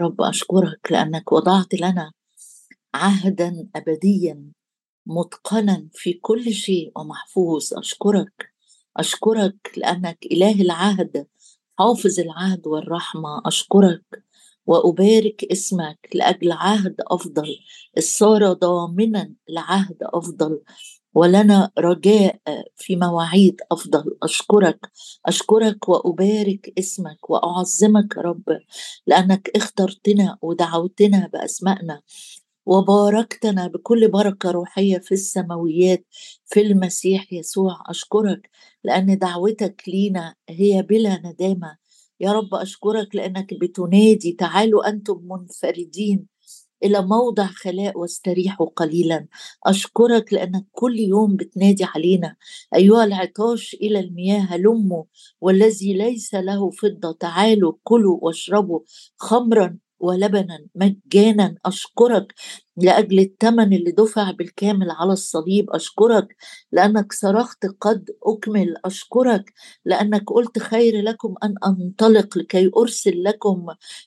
رب أشكرك لأنك وضعت لنا عهدا أبديا متقنا في كل شيء ومحفوظ. أشكرك أشكرك لأنك إله العهد حافظ العهد والرحمة. أشكرك وأبارك اسمك لأجل عهد أفضل. الصار ضامنا لعهد أفضل. ولنا رجاء في مواعيد أفضل. أشكرك أشكرك وأبارك اسمك وأعظمك رب لأنك اخترتنا ودعوتنا بأسمائنا وباركتنا بكل بركة روحية في السماويات في المسيح يسوع. أشكرك لأن دعوتك لينا هي بلا ندامة. يا رب أشكرك لأنك بتنادي تعالوا أنتم منفردين. إلى موضع خلاء واستريحوا قليلا. أشكرك لانك كل يوم بتنادي علينا. أيها العطاش إلى المياه هلموا. والذي ليس له فضة تعالوا كلوا واشربوا خمرا. ولبنا مجانا أشكرك لأجل الثمن اللي دفع بالكامل على الصليب أشكرك لأنك صرخت قد أكمل أشكرك لأنك قلت خير لكم أن أنطلق لكي أرسل لكم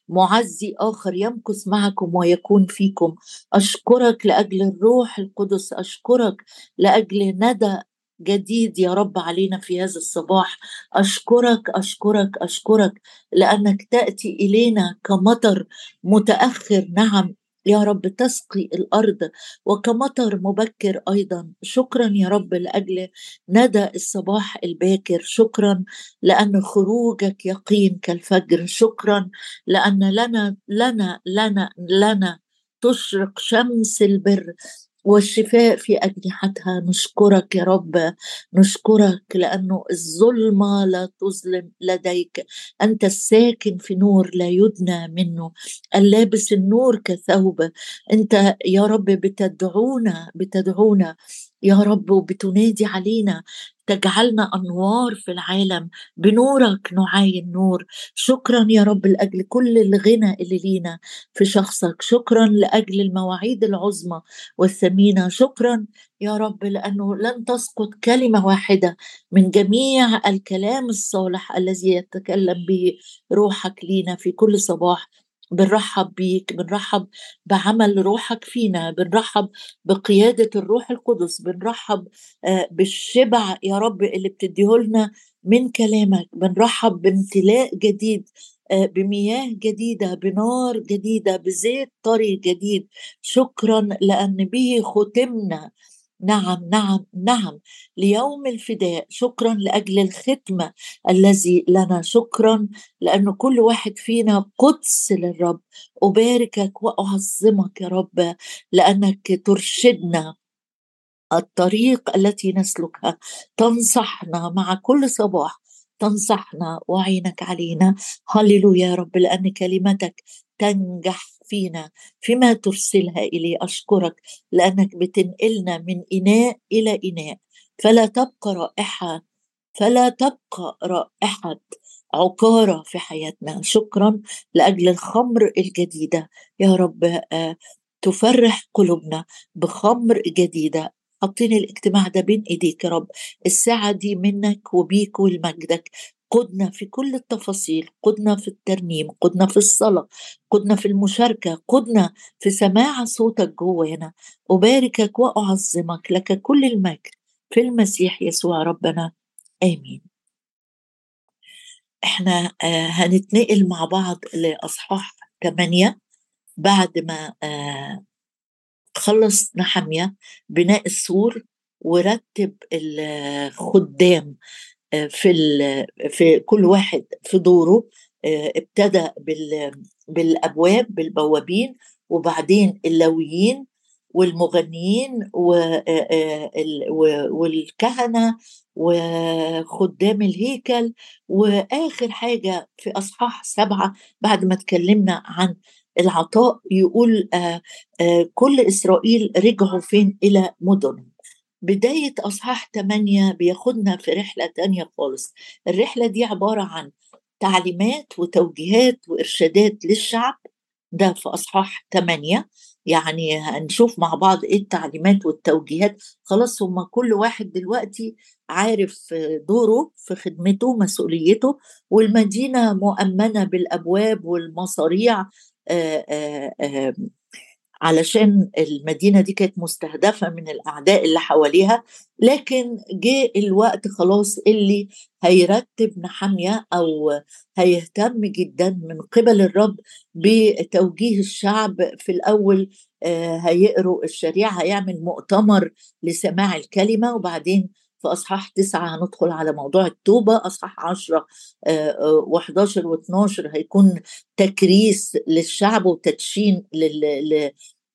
معزي آخر يمكث معكم ويكون فيكم. أشكرك لأجل الروح القدس أشكرك لأجل ندى جديد يا رب علينا في هذا الصباح. أشكرك أشكرك أشكرك لأنك تأتي إلينا كمطر متأخر. نعم يا رب تسقي الأرض وكمطر مبكر أيضا. شكرا يا رب لأجل ندى الصباح الباكر. شكرا لأن خروجك يقين كالفجر. شكرا لأن لنا لنا لنا لنا تشرق شمس البر. والشفاء في أجنحتها. نشكرك يا رب. نشكرك لأنه الظلمة لا تظلم لديك. أنت الساكن في نور لا يدنى منه. اللابس النور كثوب. أنت يا رب بتدعونا بتدعونا يا رب وبتنادي علينا تجعلنا أنوار في العالم بنورك نعاين نور شكرا يا رب لأجل كل الغنى اللي لينا في شخصك. شكرا لأجل المواعيد العظمى والثمينة. شكرا يا رب لأنه لن تسقط كلمة واحدة من جميع الكلام الصالح الذي يتكلم به روحك لينا في كل صباح. بنرحب بيك بنرحب بعمل روحك فينا بنرحب بقيادة الروح القدس بنرحب آه، بالشبع يا رب اللي بتديهولنا من كلامك. بنرحب بامتلاء جديد آه، بمياه جديدة بنار جديدة بزيت طري جديد. شكرا لأن به ختمنا. نعم نعم نعم. ليوم الفداء شكرا لأجل الختمه الذي لنا. شكرا لأن كل واحد فينا قدس للرب. أباركك وأعظمك يا رب لأنك ترشدنا. الطريق التي نسلكها تنصحنا مع كل صباح. تنصحنا وعينك علينا. هللويا يا رب لأن كلمتك تنجح. فينا فيما ترسلها إلي أشكرك لأنك بتنقلنا من إناء إلى إناء. فلا تبقى رائحة فلا تبقى رائحة عقارة في حياتنا. شكرا لأجل الخمر الجديدة. يا رب آه، تفرح قلوبنا بخمر جديدة. حاطين الاجتماع ده بين إيديك يا رب. الساعة دي منك وبيك ولمجدك قدنا في كل التفاصيل قدنا في الترنيم قدنا في الصلاة قدنا في المشاركة قدنا في سماع صوتك جوانا أباركك وأعظمك لك كل المجد في المسيح يسوع ربنا. آمين. إحنا آه هنتنقل مع بعض لأصحاح 8 بعد ما آه خلص نحمية بناء السور ورتب الخدام. في في كل واحد في دوره آه، ابتدى بالأبواب بالبوابين وبعدين اللويين والمغنيين آه، آه، والكهنة وخدام الهيكل وآخر حاجة في أصحاح سبعة بعد ما اتكلمنا عن العطاء يقول كل إسرائيل رجعوا فين إلى مدنهم. بداية أصحاح 8 بياخدنا في رحلة تانية خالص. الرحلة دي عبارة عن تعليمات وتوجيهات وإرشادات للشعب ده في أصحاح 8 يعني هنشوف مع بعض إيه التعليمات والتوجيهات. خلاص هما كل واحد دلوقتي عارف دوره في خدمته مسؤوليته والمدينة مؤمنة بالأبواب والمصاريع علشان المدينة دي كانت مستهدفة من الأعداء اللي حواليها لكن جه الوقت خلاص اللي هيرتب نحمية أو هيهتم جدا من قبل الرب بتوجيه الشعب في الأول آه، هيقروا الشريعة هيعمل مؤتمر لسماع الكلمة وبعدين في أصحاح تسعة هندخل على موضوع التوبة أصحاح عشرة و11 و12 هيكون تكريس للشعب وتدشين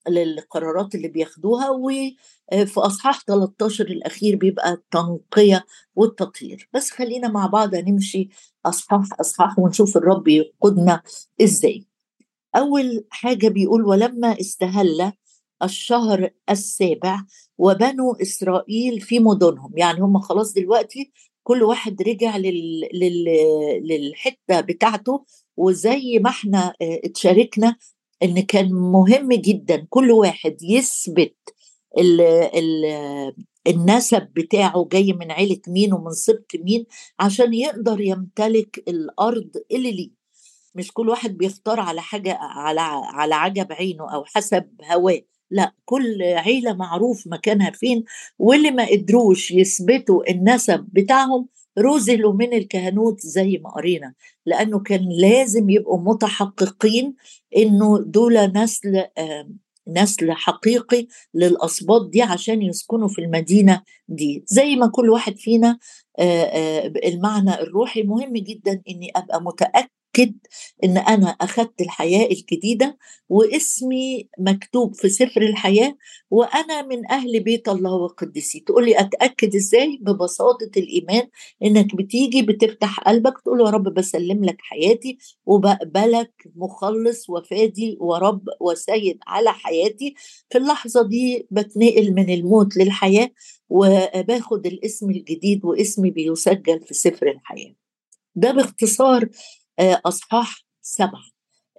للقرارات اللي بياخدوها وفي أصحاح 13 الأخير بيبقى التنقية والتطهير. بس خلينا مع بعض نمشي أصحاح أصحاح ونشوف الرب يقودنا إزاي. أول حاجة بيقول ولما استهل الشهر السابع وبنو إسرائيل في مدنهم. يعني هم خلاص دلوقتي كل واحد رجع لل... لل... للحتة بتاعته وزي ما إحنا اتشاركنا إن كان مهم جدا كل واحد يثبت ال ال النسب بتاعه جاي من عيلة مين ومن سبط مين عشان يقدر يمتلك الأرض اللي ليه. مش كل واحد بيختار على حاجة على على عجب عينه أو حسب هواه. لا كل عيلة معروف مكانها فين واللي ما قدروش يثبتوا النسب بتاعهم رزلوا من الكهنوت زي ما قرينا لأنه كان لازم يبقوا متحققين إنه دول نسل نسل حقيقي للاسباط دي عشان يسكنوا في المدينة دي. زي ما كل واحد فينا المعنى الروحي مهم جدا إني أبقى متأكد أكد إن أنا أخذت الحياة الجديدة واسمي مكتوب في سفر الحياة وأنا من أهل بيت الله وقدسي. تقول لي أتأكد إزاي ببساطة الإيمان؟ إنك بتيجي بتفتح قلبك تقول يا رب بسلم لك حياتي وبقبلك مخلص وفادي ورب وسيد على حياتي. في اللحظة دي بتنقل من الموت للحياة وباخد الاسم الجديد واسمي بيسجل في سفر الحياة. ده باختصار أصحاح سبعة.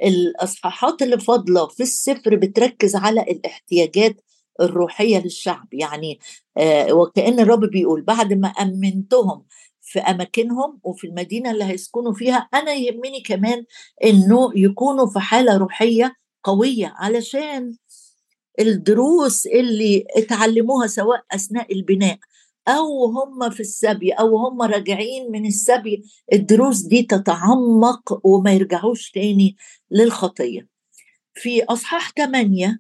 الأصحاحات اللي فاضلة في السفر بتركز على الاحتياجات الروحية للشعب. يعني آه، وكأن الرب بيقول بعد ما أمنتهم في أماكنهم وفي المدينة اللي هيسكنوا فيها أنا يهمني كمان إنه يكونوا في حالة روحية قوية علشان الدروس اللي اتعلموها سواء أثناء البناء أو هم في السبي أو هم راجعين من السبي الدروس دي تتعمق وما يرجعوش تاني للخطية. في أصحاح 8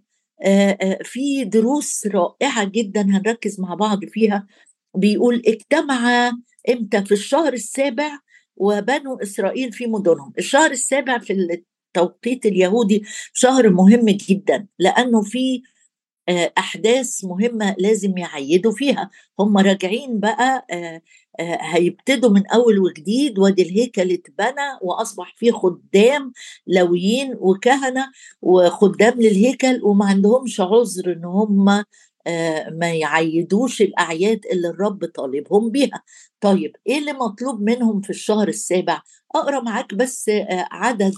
في دروس رائعة جدا هنركز مع بعض فيها. بيقول اجتمع إمتى؟ في الشهر السابع وبنو إسرائيل في مدنهم. الشهر السابع في التوقيت اليهودي شهر مهم جدا لأنه في آه، أحداث مهمة لازم يعيدوا فيها. هم راجعين بقى آه، آه، هيبتدوا من أول وجديد وادي الهيكل اتبنى وأصبح فيه خدام لويين وكهنة وخدام للهيكل وما عندهمش عذر إن هم ما يعيدوش الأعياد اللي الرب طالبهم بيها. طيب إيه اللي مطلوب منهم في الشهر السابع؟ أقرأ معاك بس عدد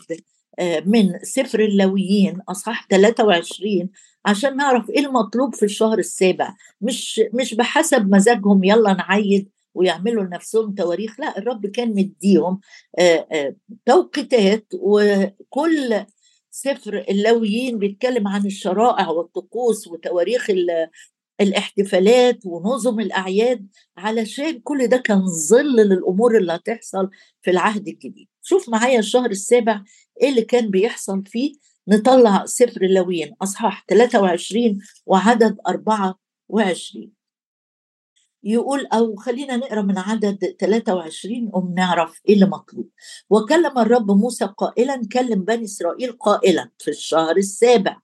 من سفر اللويين أصحاح 23 عشان نعرف إيه المطلوب في الشهر السابع. مش مش بحسب مزاجهم يلا نعيد ويعملوا لنفسهم تواريخ لا الرب كان مديهم توقيتات. وكل سفر اللويين بيتكلم عن الشرائع والطقوس وتواريخ الاحتفالات ونظم الأعياد علشان كل ده كان ظل للأمور اللي هتحصل في العهد الجديد. شوف معايا الشهر السابع إيه اللي كان بيحصل فيه. نطلع سفر اللويين أصحاح 23 وعدد 24 يقول أو خلينا نقرأ من عدد 23 وم نعرف إيه اللي مطلوب. وكلم الرب موسى قائلا كلم بني إسرائيل قائلا في الشهر السابع.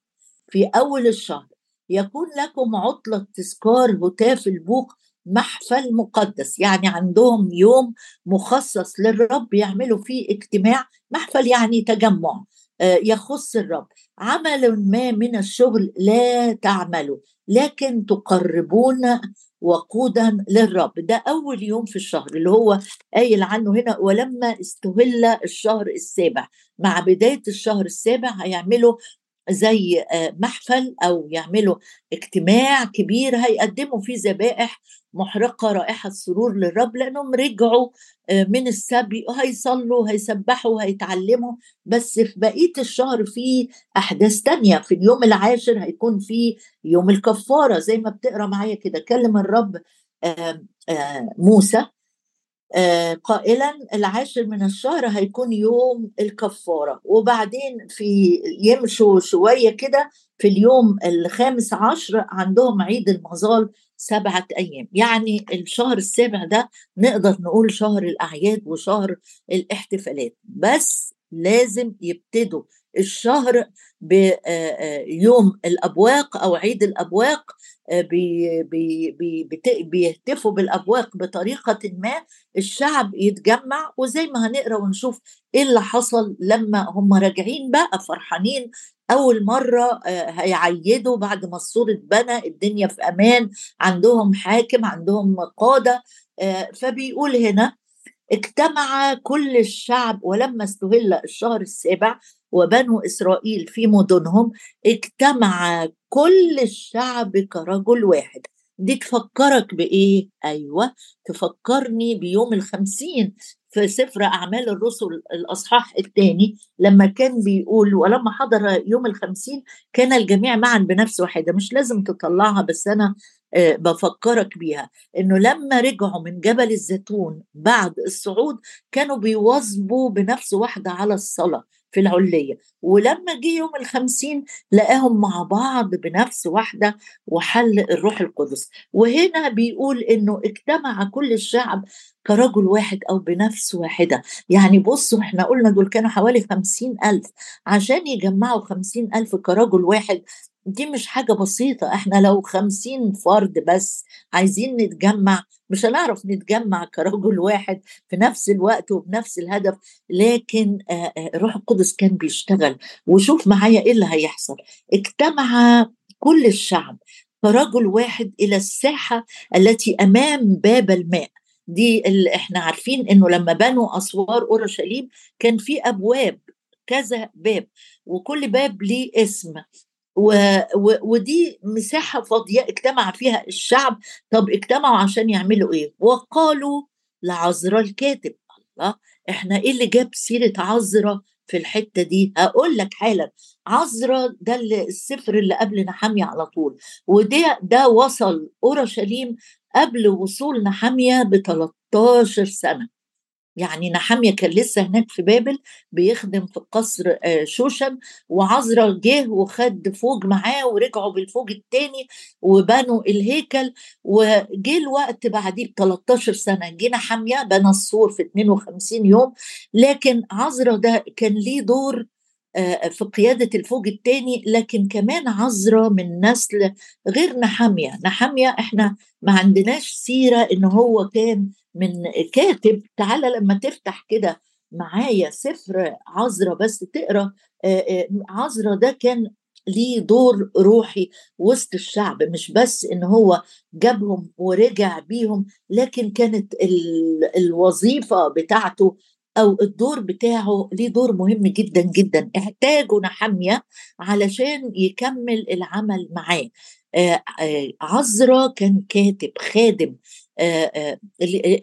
في أول الشهر يكون لكم عطلة تذكار هتاف البوق محفل مقدس يعني عندهم يوم مخصص للرب يعملوا فيه اجتماع محفل يعني تجمع آه، يخص الرب. عمل ما من الشغل لا تعملوا لكن تقربون وقودا للرب. ده أول يوم في الشهر اللي هو قايل عنه هنا ولما استهل الشهر السابع. مع بداية الشهر السابع هيعملوا زي آه، محفل أو يعملوا اجتماع كبير هيقدموا فيه ذبائح محرقة رائحة سرور للرب لأنهم رجعوا آه، من السبي وهيصلوا هيسبحوا وهيتعلموا. بس في بقية الشهر في أحداث تانية. في اليوم العاشر هيكون في يوم الكفارة. زي ما بتقرأ معايا كده كلم الرب موسى آه، قائلا العاشر من الشهر هيكون يوم الكفارة. وبعدين في يمشوا شوية كده في اليوم الخامس عشر عندهم عيد المظال سبعة أيام. يعني الشهر السابع ده نقدر نقول شهر الأعياد وشهر الاحتفالات. بس لازم يبتدوا الشهر بيوم الأبواق أو عيد الأبواق بي بيهتفوا بالأبواق بطريقة ما الشعب يتجمع وزي ما هنقرأ ونشوف إيه اللي حصل لما هم راجعين بقى فرحانين. أول مرة آه، هيعيدوا بعد ما السور اتبنى الدنيا في أمان عندهم حاكم عندهم قادة آه، فبيقول هنا اجتمع كل الشعب ولما استهل الشهر السابع وبنو إسرائيل في مدنهم اجتمع كل الشعب كرجل واحد. دي تفكرك بإيه؟ أيوه تفكرني بيوم الخمسين في سفر أعمال الرسل الأصحاح الثاني لما كان بيقول ولما حضر يوم الخمسين كان الجميع معا بنفس واحدة مش لازم تطلعها بس أنا آه، بفكرك بيها. إنه لما رجعوا من جبل الزيتون بعد الصعود كانوا بيواظبوا بنفس واحدة على الصلاة. في العلية ولما جه يوم الخمسين لقاهم مع بعض بنفس واحدة وحل الروح القدس. وهنا بيقول إنه اجتمع كل الشعب كرجل واحد أو بنفس واحدة. يعني بصوا إحنا قلنا دول كانوا حوالي خمسين ألف. عشان يجمعوا خمسين ألف كرجل واحد دي مش حاجة بسيطة إحنا لو خمسين فرد بس عايزين نتجمع مش هنعرف نتجمع كرجل واحد في نفس الوقت وبنفس الهدف لكن الروح القدس كان بيشتغل. وشوف معايا إيه اللي هيحصل. اجتمع كل الشعب كرجل واحد إلى الساحة التي أمام باب الماء. دي اللي إحنا عارفين إنه لما بنوا أسوار أورشليم كان في أبواب كذا باب وكل باب ليه اسم. و... و... ودي مساحة فاضية اجتمع فيها الشعب. طب اجتمعوا عشان يعملوا إيه؟ وقالوا لعذرا الكاتب. الله إحنا إيه اللي جاب سيرة عذرا في الحتة دي؟ هقول لك حالا. عذرا ده السفر اللي قبل نحمية على طول. وده ده وصل أورشليم قبل وصول نحمية ب 13 سنة. يعني نحمية كان لسه هناك في بابل بيخدم في قصر آه، شوشن وعزرا جه وخد فوج معاه ورجعوا بالفوج التاني وبنوا الهيكل وجه الوقت بعديه ب 13 سنة جه نحمية بنى السور في 52 يوم لكن عزرا ده كان ليه دور آه، في قيادة الفوج الثاني لكن كمان عذرة من نسل غير نحامية نحامية إحنا ما عندناش سيرة إن هو كان من كاتب تعالى لما تفتح كده معايا سفر عذرة بس تقرأ عذرة ده كان ليه دور روحي وسط الشعب مش بس إن هو جابهم ورجع بيهم لكن كانت الوظيفة بتاعته أو الدور بتاعه ليه دور مهم جدا جدا. احتاجوا نحميه علشان يكمل العمل معاه. عزرا كان كاتب خادم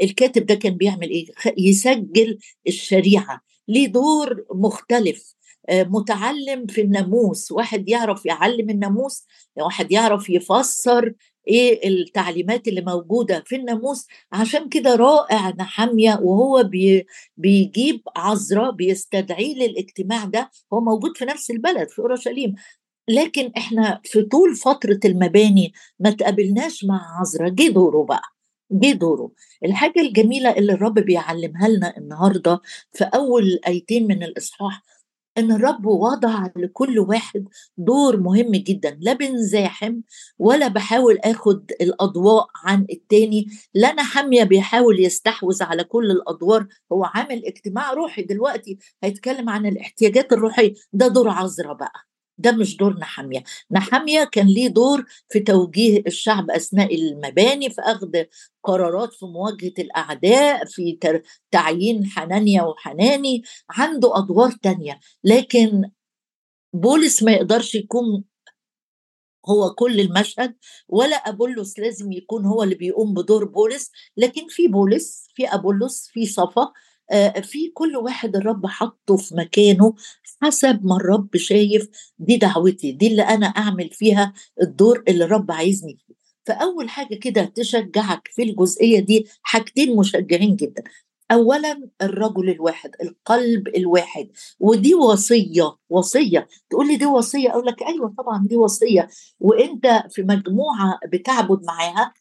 الكاتب ده كان بيعمل إيه؟ يسجل الشريعة ليه دور مختلف متعلم في الناموس واحد يعرف يعلم الناموس واحد يعرف يفسر إيه التعليمات اللي موجودة في الناموس عشان كده رائع نحمية وهو بي بيجيب عذراء بيستدعيه للاجتماع ده هو موجود في نفس البلد في أورشليم. لكن إحنا في طول فترة المباني ما تقابلناش مع عذراء جه دوره بقى. جه دوره. الحاجة الجميلة اللي الرب بيعلمها لنا النهارده في أول آيتين من الإصحاح إن الرب وضع لكل واحد دور مهم جدا. لا بنزاحم ولا بحاول آخد الأضواء عن التاني. لا أنا حاميه بيحاول يستحوذ على كل الأدوار. هو عامل اجتماع روحي دلوقتي. هيتكلم عن الاحتياجات الروحية. ده دور عذرا بقى. ده مش دور نحمية نحمية كان ليه دور في توجيه الشعب أثناء المباني في أخذ قرارات في مواجهة الأعداء في تعيين حنانيا وحناني عنده أدوار تانية. لكن بولس ما يقدرش يكون هو كل المشهد ولا ابولس لازم يكون هو اللي بيقوم بدور بولس. لكن في بولس في ابولس في صفا في كل واحد الرب حطه في مكانه حسب ما الرب شايف. دي دعوتي دي اللي أنا أعمل فيها الدور اللي الرب عايزني فيه. فأول حاجة كده تشجعك في الجزئية دي حاجتين مشجعين جدا. اولا الرجل الواحد القلب الواحد. ودي وصية وصية. تقول لي دي وصية؟ أقول لك أيوه طبعا دي وصية. وأنت في مجموعة بتعبد معاها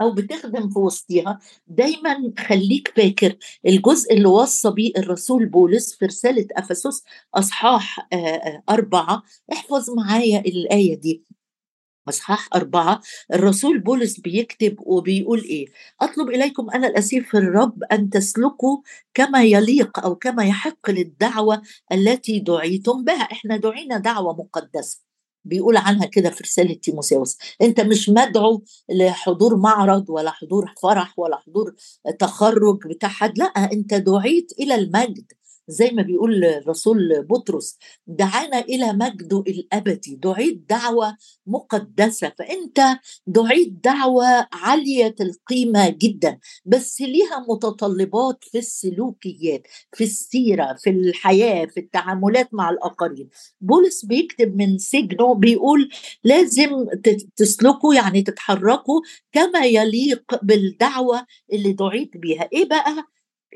أو بتخدم في وسطيها دايما خليك فاكر الجزء اللي وصى بيه الرسول بولس في رسالة أفسس أصحاح أربعة. احفظ معايا الآية دي. أصحاح أربعة الرسول بولس بيكتب وبيقول إيه؟ أطلب إليكم أنا الأسير في الرب أن تسلكوا كما يليق أو كما يحق للدعوة التي دعيتم بها. إحنا دعينا دعوة مقدسة. بيقول عنها كده في رسالة تيموساوس. أنت مش مدعو لحضور معرض ولا حضور فرح ولا حضور تخرج بتاع حد لا أنت دعيت إلى المجد. زي ما بيقول الرسول بطرس دعانا إلى مجده الابدي دعيت دعوة مقدسة فأنت دعيت دعوة عالية القيمة جدا بس ليها متطلبات في السلوكيات في السيرة في الحياة في التعاملات مع الآخرين. بولس بيكتب من سجنه بيقول لازم تسلكوا يعني تتحركوا كما يليق بالدعوة اللي دعيت بيها. إيه بقى؟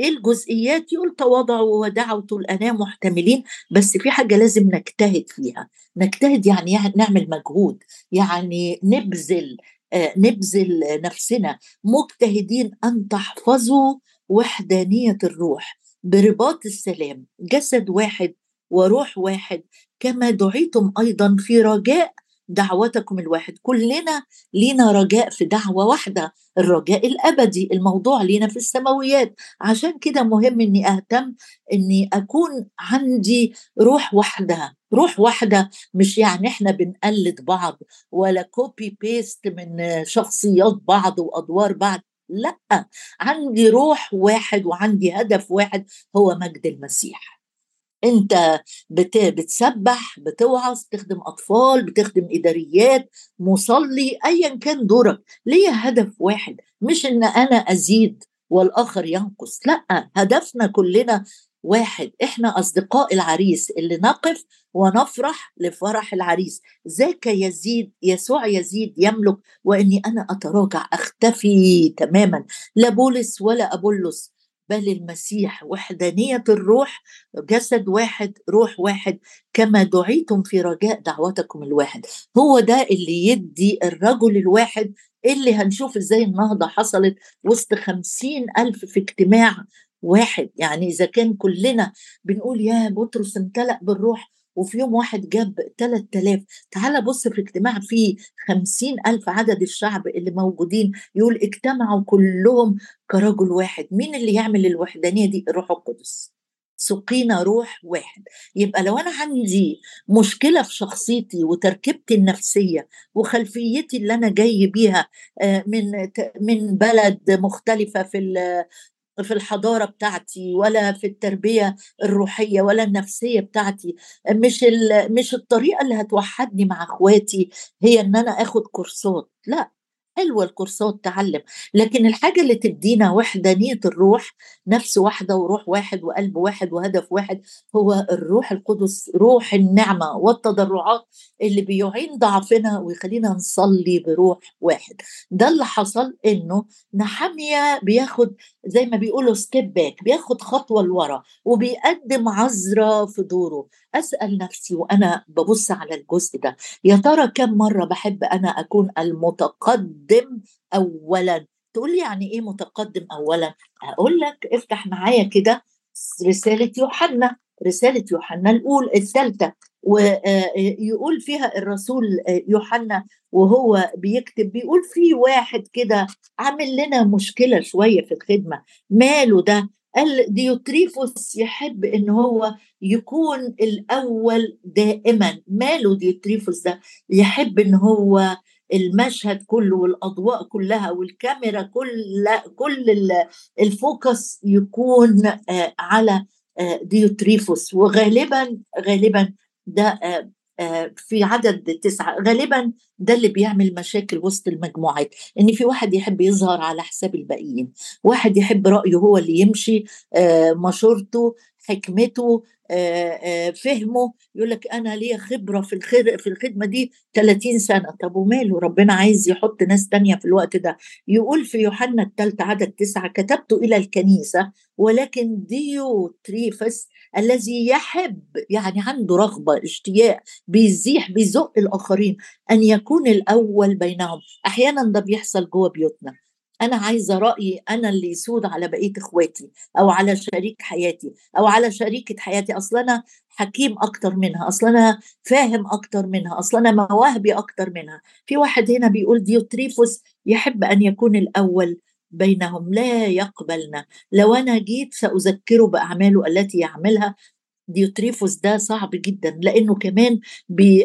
إيه الجزئيات يقول تواضعوا ودعوا الانام محتملين بس في حاجة لازم نجتهد فيها. نجتهد يعني, يعني نعمل مجهود. يعني نبذل آه نبذل نفسنا. مجتهدين أن تحفظوا وحدانية الروح. برباط السلام جسد واحد وروح واحد. كما دعيتم أيضا في رجاء دعوتكم الواحد. كلنا لينا رجاء في دعوة واحدة الرجاء الأبدي الموضوع لينا في السماويات. عشان كده مهم أني أهتم أني أكون عندي روح واحدة. روح واحدة مش يعني إحنا بنقلد بعض ولا copy paste من شخصيات بعض وأدوار بعض. لأ عندي روح واحد وعندي هدف واحد هو مجد المسيح. انت بت... بتسبح بتوعظ بتخدم أطفال بتخدم إداريات مصلي ايا كان دورك. ليه هدف واحد مش إن أنا أزيد والآخر ينقص لأ هدفنا كلنا واحد إحنا أصدقاء العريس اللي نقف ونفرح لفرح العريس. ذاك يزيد يسوع يزيد يملك وإني أنا أتراجع أختفي تماما. لا بولس ولا أبولس. بل المسيح وحدانية الروح جسد واحد روح واحد كما دعيتم في رجاء دعوتكم الواحد. هو ده اللي يدي الرجل الواحد اللي هنشوف إزاي النهضة حصلت وسط خمسين ألف في اجتماع واحد. يعني إذا كان كلنا بنقول يا بطرس امتلأ بالروح وفي يوم واحد جاب 3000 تعال بص في اجتماع فيه 50 ألف عدد الشعب اللي موجودين يقول اجتمعوا كلهم كرجل واحد. مين اللي يعمل الوحدانية دي؟ الروح القدس. سقينا روح واحد. يبقى لو أنا عندي مشكلة في شخصيتي وتركيبتي النفسية وخلفيتي اللي أنا جاي بيها آه، من من بلد مختلفة في في الحضارة بتاعتي ولا في التربية الروحية ولا النفسية بتاعتي. مش مش الطريقة اللي هتوحدني مع اخواتي هي إن أنا آخد كورسات لأ. حلوة الكورسات تعلم لكن الحاجة اللي تدينا وحدانيه الروح نفس واحدة وروح واحد وقلب واحد وهدف واحد هو الروح القدس روح النعمة والتضرعات اللي بيعين ضعفنا ويخلينا نصلي بروح واحد. ده اللي حصل إنه نحمية بياخد زي ما بيقولوا step back بياخد خطوة لورا وبيقدم عزرا في دوره. أسأل نفسي وأنا ببص على الجزء ده يا ترى كم مرة بحب أنا أكون المتقدم اولا؟ تقول لي يعني إيه متقدم اولا؟ أقول لك افتح معايا كده رسالة يوحنا رسالة يوحنا الاولى الثالثة ويقول فيها الرسول يوحنا وهو بيكتب بيقول في واحد كده عامل لنا مشكلة شوية في الخدمة ماله ده؟ قال ديوتريفوس يحب إن هو يكون الأول دائما. ماله ديوتريفوس ده؟ يحب إن هو المشهد كله والأضواء كلها والكاميرا كل كل ال focus يكون آه، على آه، ديوتريفوس. وغالبا غالبا ده آه، في عدد تسعة. غالبا ده اللي بيعمل مشاكل وسط المجموعات إن في واحد يحب يظهر على حساب الباقيين واحد يحب رأيه هو اللي يمشي آه، مشورته حكمته فهمه يقول لك أنا ليا خبرة في في الخدمة دي 30 سنة. طب وماله؟ ربنا عايز يحط ناس تانية في الوقت ده. يقول في يوحنا الثالثة عدد تسعة كتبت إلى الكنيسة ولكن ديوتريفس الذي يحب يعني عنده رغبة اشتياق بيزيح بيزق الآخرين أن يكون الأول بينهم. أحيانا ده بيحصل جوه بيوتنا. أنا عايزة رايي أنا اللي يسود على بقية إخواتي أو على شريك حياتي أو على شريكة حياتي. أصل أنا حكيم أكتر منها أصل أنا فاهم أكتر منها أصل أنا مواهبي أكتر منها. في واحد هنا بيقول ديوتريفوس يحب أن يكون الأول بينهم لا يقبلنا. لو أنا جيت سأذكره بأعماله التي يعملها ديوتريفوس ده صعب جدا لأنه كمان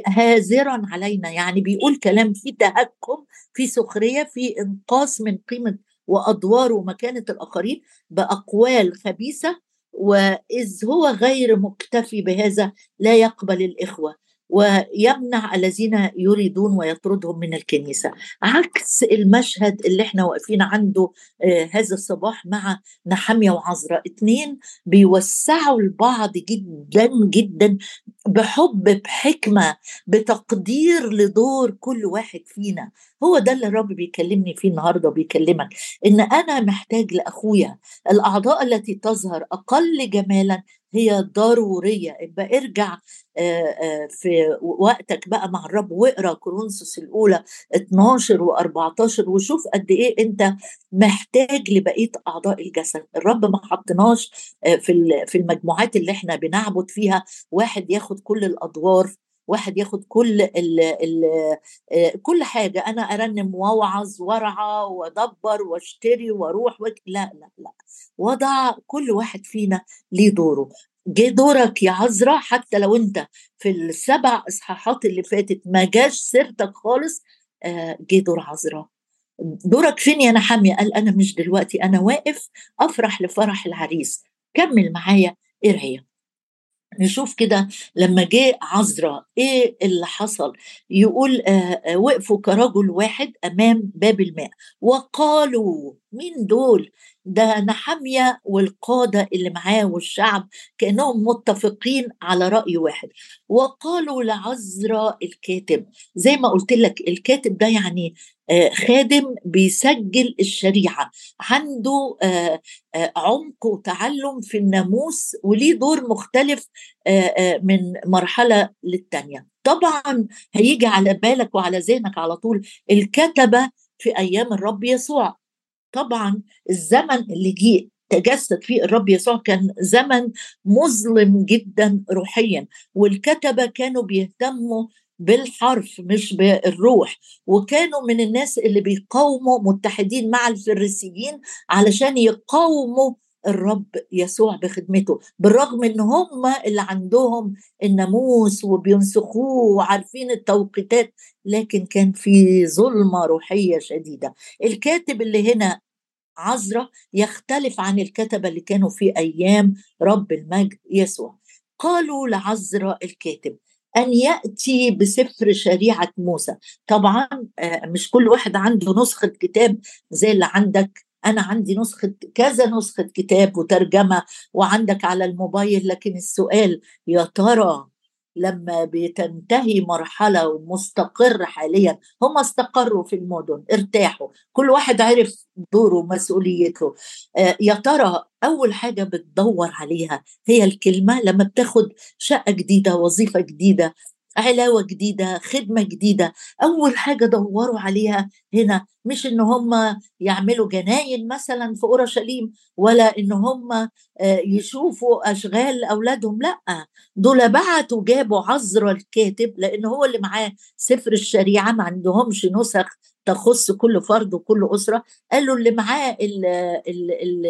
هاذرا علينا يعني بيقول كلام فيه تهكم في سخرية في إنقاص من قيمة وأدوار ومكانة الآخرين بأقوال خبيثة وإذ هو غير مكتفي بهذا لا يقبل الإخوة. ويمنع الذين يريدون ويطردهم من الكنيسة. عكس المشهد اللي إحنا واقفين عنده آه هذا الصباح مع نحمية وعزرة اتنين بيوسعوا البعض جدا جدا بحب بحكمة بتقدير لدور كل واحد فينا. هو ده اللي الرب بيكلمني فيه النهارده وبيكلمك إن أنا محتاج لأخويا. الأعضاء التي تظهر أقل جمالا هي ضرورية. يبقى ارجع في وقتك بقى مع الرب واقرأ كورنثوس الأولى 12 و14 وشوف قد إيه أنت محتاج لبقية أعضاء الجسد. الرب ما حطناش في في المجموعات اللي إحنا بنعبد فيها واحد ياخد كل الأدوار واحد ياخد كل ال ال كل حاجة أنا أرنم وأوعظ وأرعى وأدبر وأشتري وأروح وك... لا لا لا وضع كل واحد فينا ليه دوره. جه دورك يا عذراء حتى لو أنت في السبع إصحاحات اللي فاتت ما جاش سيرتك خالص جه دور عذراء. دورك فين يا نحامية؟ قال أنا مش دلوقتي أنا واقف أفرح لفرح العريس. كمل معايا قرايه نشوف كده لما جه عذراء إيه اللي حصل؟ يقول آه وقفوا كرجل واحد أمام باب الماء وقالوا مين دول؟ ده نحمية والقادة اللي معاه والشعب كأنهم متفقين على رأي واحد. وقالوا لعذراء الكاتب زي ما قلت لك الكاتب ده يعني خادم بيسجل الشريعة عنده عمق وتعلم في الناموس وليه دور مختلف من مرحلة للتانية. طبعا هيجي على بالك وعلى ذهنك على طول الكتبة في أيام الرب يسوع. طبعا الزمن اللي جه تجسد فيه الرب يسوع كان زمن مظلم جدا روحيا والكتبة كانوا بيهتموا بالحرف مش بالروح وكانوا من الناس اللي بيقاوموا متحدين مع الفريسيين علشان يقاوموا الرب يسوع بخدمته بالرغم إن هم اللي عندهم الناموس وبينسخوه وعارفين التوقيتات لكن كان في ظلمة روحية شديدة. الكاتب اللي هنا عذرة يختلف عن الكتبة اللي كانوا في أيام رب المجد يسوع. قالوا لعذرة الكاتب أن يأتي بسفر شريعة موسى. طبعا مش كل واحد عنده نسخة كتاب زي اللي عندك أنا عندي نسخة كذا نسخة كتاب وترجمة وعندك على الموبايل لكن السؤال يا ترى لما بتنتهي مرحلة ومستقر حاليا هم استقروا في المدن ارتاحوا كل واحد عرف دوره ومسؤوليته. آه يا ترى أول حاجة بتدور عليها هي الكلمة لما بتاخد شقة جديدة وظيفة جديدة علاوة جديدة خدمة جديدة. أول حاجة دوروا عليها هنا مش إن هم يعملوا جناين مثلا في أورشليم ولا إن هم يشوفوا أشغال أولادهم لأ. دول بعتوا جابوا عذرا الكاتب لأن هو اللي معاه سفر الشريعة ما عندهمش نسخ تخص كل فرد وكل أسرة. قال له اللي معاه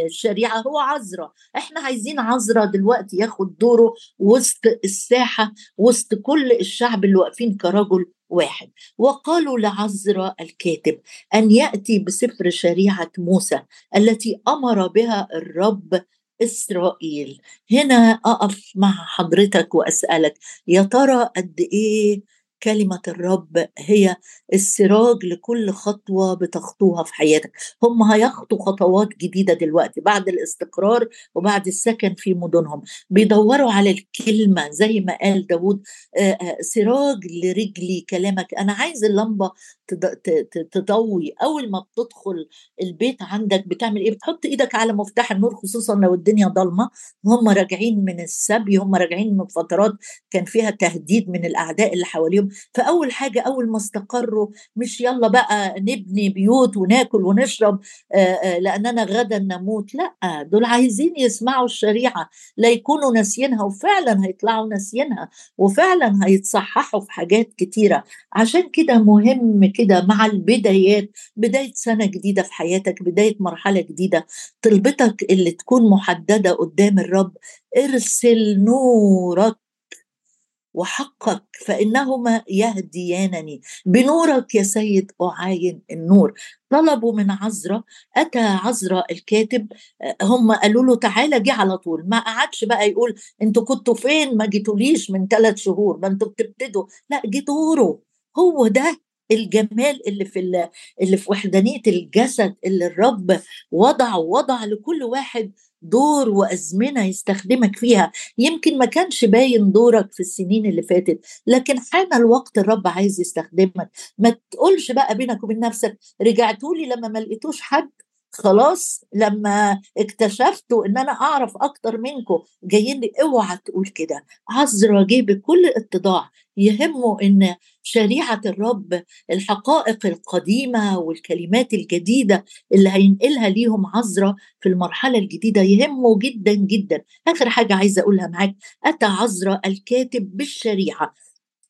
الشريعة هو عذرة. إحنا عايزين عذرة دلوقتي ياخد دوره وسط الساحة وسط كل الشعب اللي واقفين كرجل واحد. وقالوا لعذرة الكاتب أن يأتي بسفر شريعة موسى التي أمر بها الرب إسرائيل. هنا أقف مع حضرتك وأسألك يا ترى قد إيه كلمة الرب هي السراج لكل خطوة بتخطوها في حياتك. هم هيخطوا خطوات جديدة دلوقتي بعد الاستقرار وبعد السكن في مدنهم. بيدوروا على الكلمة زي ما قال داود سراج لرجلي كلامك. أنا عايز اللمبة تضوي. أول ما بتدخل البيت عندك بتعمل إيه؟ بتحط إيدك على مفتاح النور خصوصا لو الدنيا ضلمة. هم راجعين من السبي هم راجعين من فترات كان فيها تهديد من الأعداء اللي حواليهم. فأول حاجة أول ما استقروا مش يلا بقى نبني بيوت وناكل ونشرب لاننا غدا نموت. لأ دول عايزين يسمعوا الشريعة. لا يكونوا ناسيينها وفعلا هيطلعوا ناسيينها وفعلا هيتصححوا في حاجات كتيرة. عشان كده مهم كده مع البدايات بداية سنة جديدة في حياتك بداية مرحلة جديدة. طلبتك اللي تكون محددة قدام الرب ارسل نورك وحقك فإنهما يهديانني. بنورك يا سيد أعاين النور. طلبوا من عزرا أتى عزرا الكاتب هم قالوا له تعالى جه على طول. ما قعدش بقى يقول أنتوا كنتوا فين؟ ما جيتوليش من ثلاث شهور ما أنتوا بتبتدوا. لا جه دوره. هو ده الجمال اللي في اللي في وحدانية الجسد اللي الرب وضع وضع لكل واحد دور وأزمنة يستخدمك فيها. يمكن ما كانش باين دورك في السنين اللي فاتت لكن حان الوقت الرب عايز يستخدمك. ما تقولش بقى بينك وبين نفسك رجعتولي لما ما لقيتوش حد. خلاص لما اكتشفتوا إن أنا أعرف أكتر منكم جايين لي اوعى تقول كده. عذرا جه بكل اتضاع. يهمه إن شريعة الرب الحقائق القديمة والكلمات الجديدة اللي هينقلها ليهم عذرا في المرحلة الجديدة يهمه جدا جدا. آخر حاجة عايزة أقولها معاك. أتى عذرا الكاتب بالشريعة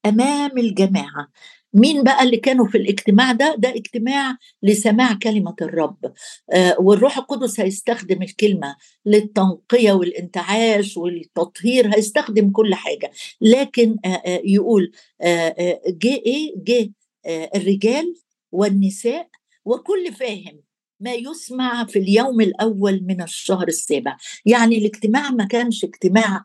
أمام الجماعة. مين بقى اللي كانوا في الاجتماع ده؟ ده اجتماع لسماع كلمة الرب. آه والروح القدس هيستخدم الكلمة للتنقية والانتعاش والتطهير هيستخدم كل حاجة. لكن آه آه يقول جه إيه؟ جه الرجال والنساء وكل فاهم. ما يسمع في اليوم الأول من الشهر السابع. يعني الاجتماع ما كانش اجتماع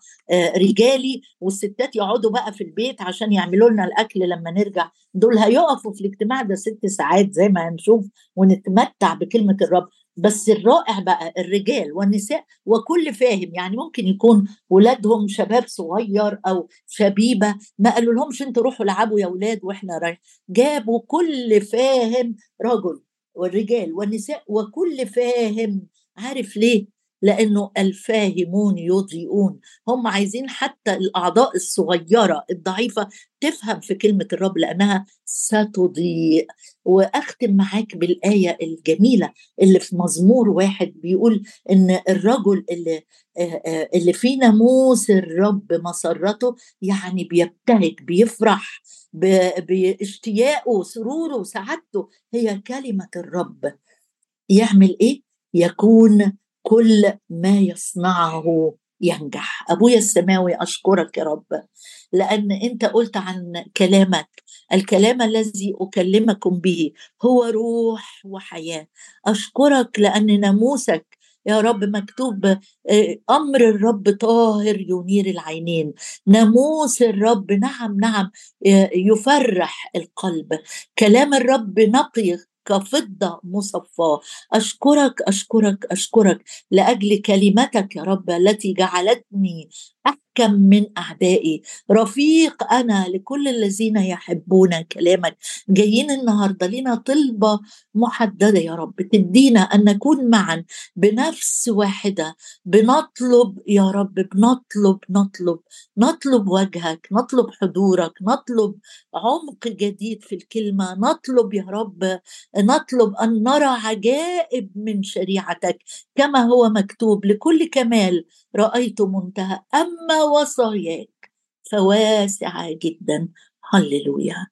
رجالي والستات يقعدوا بقى في البيت عشان يعملوا لنا الأكل لما نرجع. دول هيقفوا في الاجتماع ده ست ساعات زي ما هنشوف ونتمتع بكلمة الرب. بس الرائع بقى الرجال والنساء وكل فاهم يعني ممكن يكون ولادهم شباب صغير أو شبيبة ما قالوا لهمش أنتوا روحوا العبوا يا ولاد وإحنا رايح جابوا كل فاهم رجل. والرجال والنساء وكل فاهم عارف ليه؟ لأنه الفاهمون يضيئون. هم عايزين حتى الأعضاء الصغيرة الضعيفة تفهم في كلمة الرب لأنها ستضيء. وأختم معاك بالآية الجميلة اللي في مزمور واحد بيقول إن الرجل اللي اللي في ناموس الرب مسرته يعني بيبتهج بيفرح باشتياقه سروره وسعادته هي كلمة الرب. يعمل إيه؟ يكون كل ما يصنعه ينجح. أبويا السماوي أشكرك يا رب لأن أنت قلت عن كلامك. الكلام الذي أكلمكم به هو روح وحياة. أشكرك لأن ناموسك يا رب مكتوب أمر الرب طاهر ينير العينين. ناموس الرب نعم نعم يفرح القلب. كلام الرب نقي كفضة مصفاة. أشكرك أشكرك أشكرك لأجل كلمتك يا رب التي جعلتني أحكم من أعدائي. رفيق أنا لكل الذين يحبون كلامك. جايين النهاردة لنا طلبة محددة يا رب. تدينا أن نكون معا بنفس واحدة. بنطلب يا رب بنطلب نطلب. نطلب وجهك نطلب حضورك نطلب عمق جديد في الكلمة. نطلب يا رب نطلب أن نرى عجائب من شريعتك. كما هو مكتوب لكل كمال رأيت منتهى أما وصاياك فواسعة جدا. هللويا.